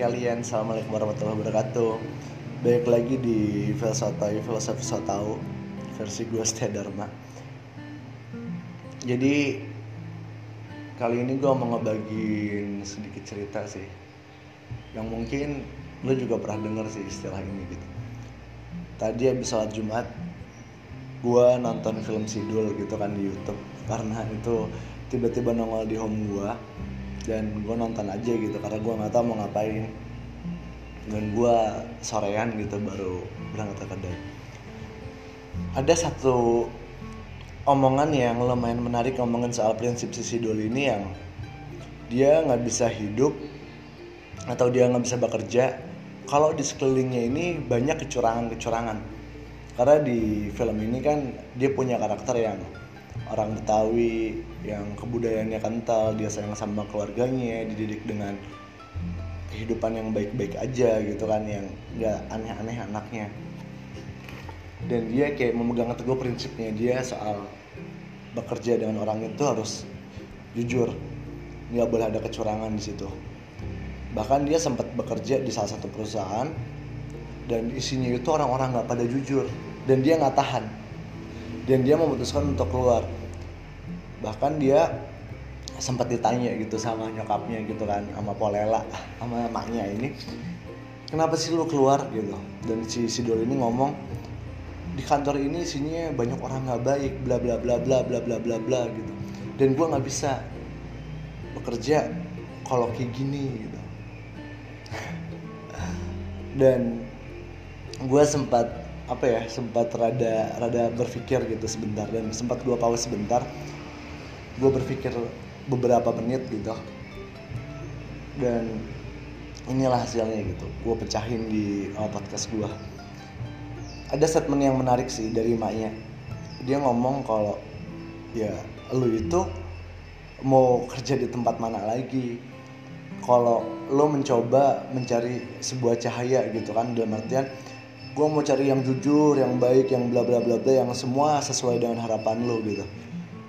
kalian, Assalamualaikum warahmatullahi wabarakatuh. Baik lagi di Filsafat Filosofi So Tau Versi gue Setia Jadi Kali ini gue mau ngebagiin sedikit cerita sih. Yang mungkin lo juga pernah denger sih istilah ini gitu. Tadi habis sholat Jumat Gue nonton film Sidul gitu kan di Youtube. Karena itu tiba-tiba nongol di home gue dan gue nonton aja gitu karena gue nggak tahu mau ngapain. Dan gue sorean gitu baru berangkat ke kedai. Ada satu omongan yang lumayan menarik ngomongin soal prinsip sisi dulu ini yang dia nggak bisa hidup atau dia nggak bisa bekerja kalau di sekelilingnya ini banyak kecurangan-kecurangan. Karena di film ini kan dia punya karakter yang orang Betawi yang kebudayaannya kental dia sayang sama keluarganya dididik dengan kehidupan yang baik-baik aja gitu kan yang nggak aneh-aneh anaknya. Dan dia kayak memegang teguh prinsipnya dia soal bekerja dengan orang itu harus jujur nggak boleh ada kecurangan di situ. Bahkan dia sempat bekerja di salah satu perusahaan dan isinya itu orang-orang nggak pada jujur dan dia nggak tahan dan dia memutuskan untuk keluar. Bahkan dia sempat ditanya gitu sama nyokapnya gitu kan sama Polela sama emaknya ini kenapa sih lu keluar? gitu. Dan si Sidol ini ngomong di kantor ini isinya banyak orang nggak baik bla bla bla bla bla bla bla bla gitu. Dan gue nggak bisa bekerja kalau kayak gini gitu. Dan gue sempat apa ya sempat rada rada berpikir gitu sebentar dan sempat gue pause sebentar. Gue berpikir beberapa menit gitu. Dan inilah hasilnya gitu gue pecahin di uh, podcast gue ada statement yang menarik sih dari maknya dia ngomong kalau ya lu itu mau kerja di tempat mana lagi? Kalau lo mencoba mencari sebuah cahaya gitu kan dalam artian gue mau cari yang jujur yang baik yang bla bla bla bla yang semua sesuai dengan harapan lo gitu.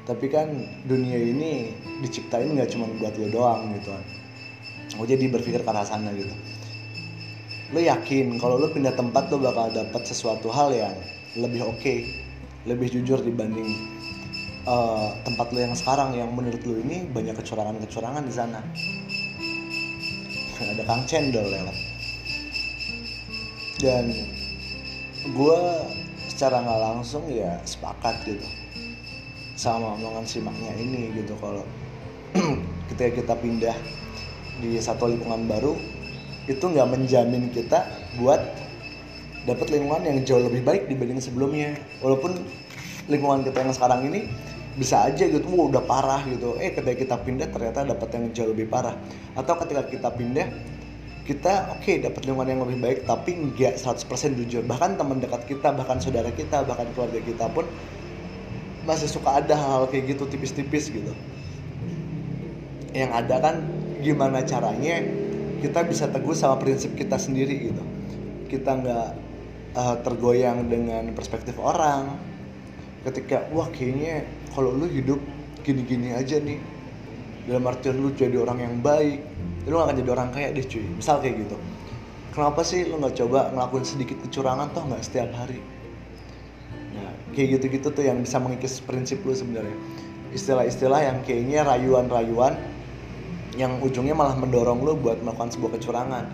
Tapi kan dunia ini diciptain nggak cuma buat lo doang gitu. Kan gue jadi berpikir ke arah sana gitu. Lo yakin kalau lo pindah tempat lo bakal dapat sesuatu hal yang lebih oke okay, lebih jujur dibanding uh, tempat lo yang sekarang yang menurut lo ini banyak kecurangan-kecurangan di sana. Ada kang cendol lewat dan gue secara nggak langsung ya sepakat gitu sama omongan si maknya ini gitu kalau ketika kita pindah di satu lingkungan baru itu nggak menjamin kita buat dapat lingkungan yang jauh lebih baik dibanding sebelumnya. Walaupun lingkungan kita yang sekarang ini bisa aja gitu wah udah parah gitu. Eh ketika kita pindah ternyata dapat yang jauh lebih parah. Atau ketika kita pindah kita oke okay, dapat lingkungan yang lebih baik tapi nggak 100% jujur. Bahkan teman dekat kita bahkan saudara kita bahkan keluarga kita pun masih suka ada hal-hal kayak gitu tipis-tipis gitu. Yang ada kan gimana caranya kita bisa teguh sama prinsip kita sendiri gitu. Kita nggak uh, tergoyang dengan perspektif orang. Ketika wah kayaknya kalau lu hidup gini-gini aja nih dalam artian lu jadi orang yang baik lu gak akan jadi orang kaya deh cuy. Misal kayak gitu. Kenapa sih lu nggak coba ngelakuin sedikit kecurangan toh nggak setiap hari? Kayak gitu-gitu tuh yang bisa mengikis prinsip lu sebenarnya. Istilah-istilah yang kayaknya rayuan-rayuan yang ujungnya malah mendorong lu buat melakukan sebuah kecurangan.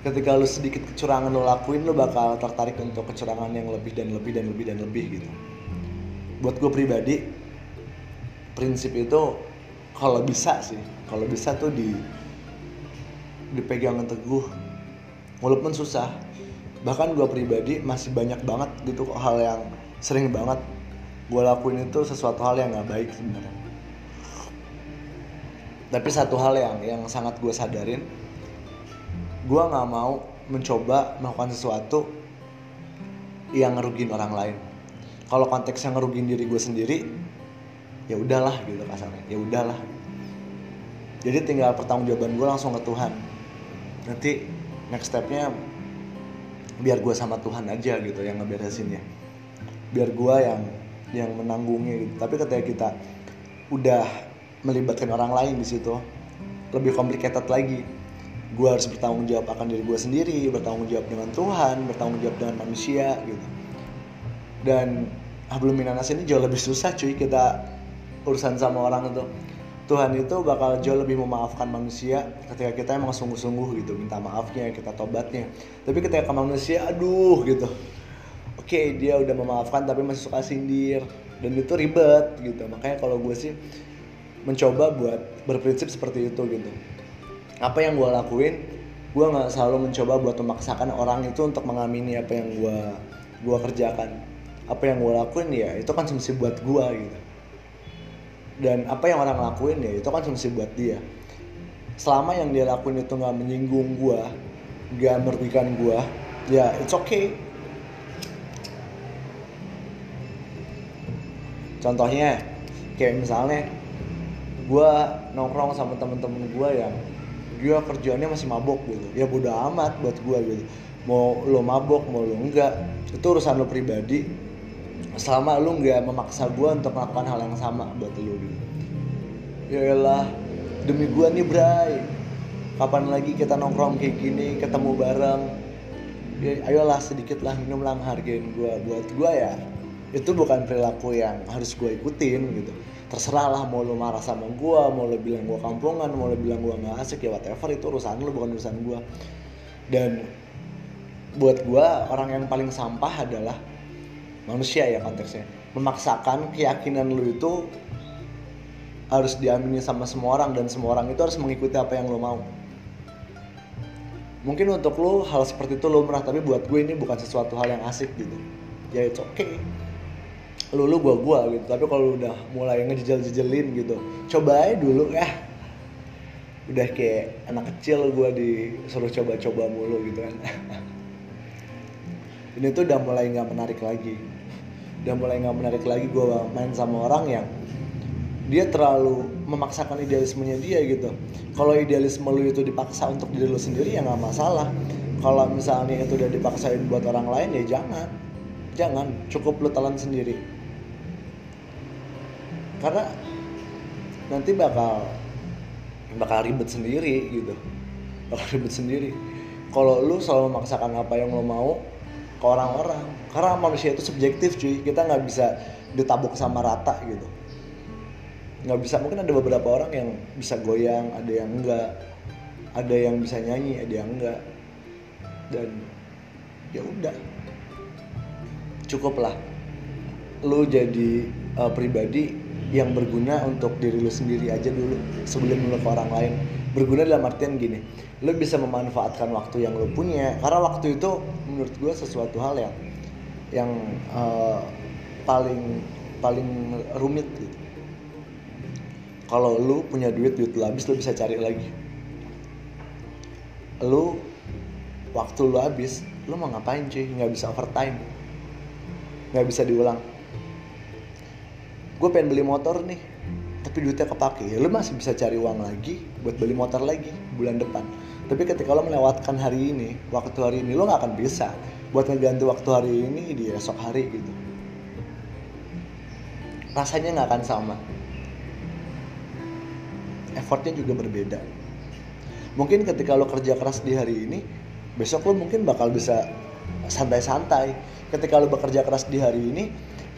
Ketika lu sedikit kecurangan lu lakuin lu bakal tertarik untuk kecurangan yang lebih dan lebih dan lebih dan lebih gitu. Buat gue pribadi prinsip itu kalau bisa sih kalau bisa tuh di dipegang teguh walaupun susah. Bahkan gue pribadi masih banyak banget gitu hal yang sering banget gue lakuin itu sesuatu hal yang gak baik sebenarnya. Tapi satu hal yang yang sangat gue sadarin gue nggak mau mencoba melakukan sesuatu yang ngerugiin orang lain. Kalau konteksnya ngerugiin diri gue sendiri ya udahlah gitu kasarnya. Ya udahlah. Jadi tinggal pertanggungjawaban gue langsung ke Tuhan. Nanti next stepnya biar gue sama Tuhan aja gitu yang ngeberesinnya. Biar gue yang yang menanggungnya gitu. Tapi ketika kita udah melibatkan orang lain di situ lebih complicated lagi. Gue harus bertanggung jawab akan diri gue sendiri bertanggung jawab dengan Tuhan bertanggung jawab dengan manusia gitu. Dan hablum minanas ini jauh lebih susah cuy kita urusan sama orang itu. Tuhan itu bakal jauh lebih memaafkan manusia ketika kita emang sungguh-sungguh gitu minta maafnya kita tobatnya. Tapi ketika manusia aduh gitu. Oke dia udah memaafkan tapi masih suka sindir. Dan itu ribet gitu. Makanya kalau gue sih mencoba buat berprinsip seperti itu gitu. Apa yang gue lakuin gue nggak selalu mencoba buat memaksakan orang itu untuk mengamini apa yang gue gue kerjakan. Apa yang gue lakuin ya itu semesti buat gue gitu dan apa yang orang lakuin ya itu kan semesti buat dia. Selama yang dia lakuin itu nggak menyinggung gue nggak merugikan gue ya it's okay. Contohnya kayak misalnya gue nongkrong sama temen-temen gue yang dia kerjaannya masih mabok gitu. Ya bodo amat buat gue gitu. Mau lo mabok mau lo enggak itu urusan lo pribadi selama lu nggak memaksa gue untuk melakukan hal yang sama buat lu gitu ya demi gue nih Bray. Kapan lagi kita nongkrong kayak gini ketemu bareng? Ya, ayolah sedikit lah minum lah hargain gue buat gue ya itu bukan perilaku yang harus gue ikutin gitu. Terserah lah mau lu marah sama gue mau lu bilang gue kampungan mau lu bilang gue nggak asik ya whatever itu urusan lu bukan urusan gue dan buat gue orang yang paling sampah adalah manusia ya konteksnya. Memaksakan keyakinan lu itu harus diamini sama semua orang dan semua orang itu harus mengikuti apa yang lu mau. Mungkin untuk lu hal seperti itu lu merah tapi buat gue ini bukan sesuatu hal yang asik gitu. Ya it's okay. Lu lu gua gua gitu tapi kalau udah mulai ngejejel jejelin gitu coba aja dulu ya. Udah kayak anak kecil gua disuruh coba-coba mulu gitu kan. Ini tuh udah mulai nggak menarik lagi udah mulai nggak menarik lagi gua main sama orang yang dia terlalu memaksakan idealismenya dia gitu. Kalau idealisme lu itu dipaksa untuk diri lu sendiri ya nggak masalah. Kalau misalnya itu udah dipaksain buat orang lain ya jangan. Jangan. Cukup lu telan sendiri. Karena nanti bakal bakal ribet sendiri gitu. Bakal ribet sendiri. Kalau lu selalu memaksakan apa yang lo mau ke orang-orang. Karena manusia itu subjektif cuy. Kita nggak bisa ditabuk sama rata gitu. Nggak bisa. Mungkin ada beberapa orang yang bisa goyang ada yang enggak ada yang bisa nyanyi ada yang enggak dan ya udah. Cukup lah. Lu jadi uh, pribadi yang berguna untuk diri lu sendiri aja dulu sebelum lu ke orang lain. Berguna dalam artian gini lu bisa memanfaatkan waktu yang lu punya karena waktu itu menurut gue sesuatu hal yang yang uh, paling paling rumit gitu. Kalau lu punya duit duit lu habis lu bisa cari lagi. Lu waktu lu habis lu mau ngapain cuy? Nggak bisa overtime. Nggak bisa diulang gue pengen beli motor nih tapi duitnya kepake. Ya lu masih bisa cari uang lagi buat beli motor lagi bulan depan. Tapi ketika lo melewatkan hari ini waktu hari ini lo nggak akan bisa buat ngeganti waktu hari ini di esok hari gitu. Rasanya nggak akan sama. Effortnya juga berbeda. Mungkin ketika lo kerja keras di hari ini besok lo mungkin bakal bisa santai-santai. Ketika lo bekerja keras di hari ini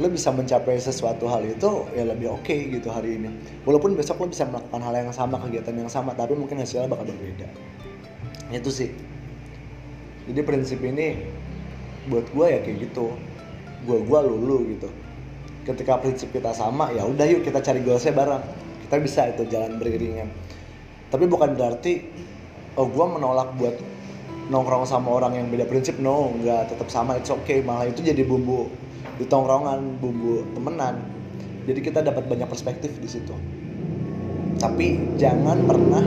lo bisa mencapai sesuatu hal itu ya lebih oke okay gitu hari ini. Walaupun besok lo bisa melakukan hal yang sama kegiatan yang sama tapi mungkin hasilnya bakal berbeda. Itu sih. Jadi prinsip ini buat gue ya kayak gitu. Gue gue lulu gitu. Ketika prinsip kita sama ya udah yuk kita cari goalsnya bareng. Kita bisa itu jalan beriringan tapi bukan berarti oh gue menolak buat nongkrong sama orang yang beda prinsip no nggak tetap sama it's okay. Malah itu jadi bumbu di tongkrongan bumbu temenan. Jadi kita dapat banyak perspektif di situ. Tapi jangan pernah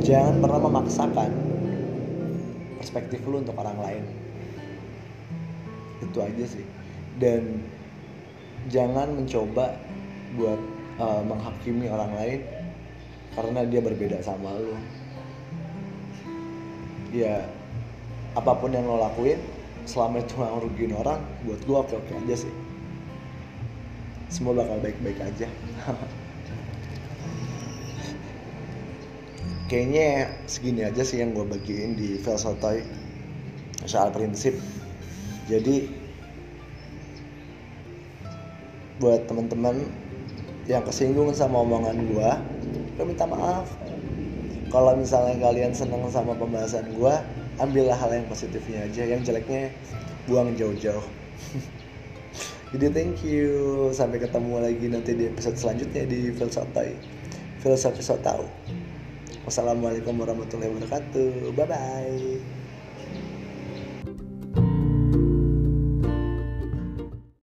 jangan pernah memaksakan perspektif lu untuk orang lain. Itu aja sih. Dan jangan mencoba buat uh, menghakimi orang lain karena dia berbeda sama lu ya apa pun yang lo lakuin selama itu nggak ngerugiin orang buat gue oke oke aja sih. Semua bakal baik baik aja. Kayaknya segini aja sih yang gue bagiin di sotoy soal prinsip. Jadi buat teman-teman yang kesinggung sama omongan gue gue minta maaf kalau misalnya kalian seneng sama pembahasan gue ambillah hal yang positifnya aja yang jeleknya buang jauh-jauh. Jadi thank you. Sampai ketemu lagi nanti di episode selanjutnya di Filsotoy Filosofi So Tau Wassalamualaikum warahmatullahi wabarakatuh. Bye bye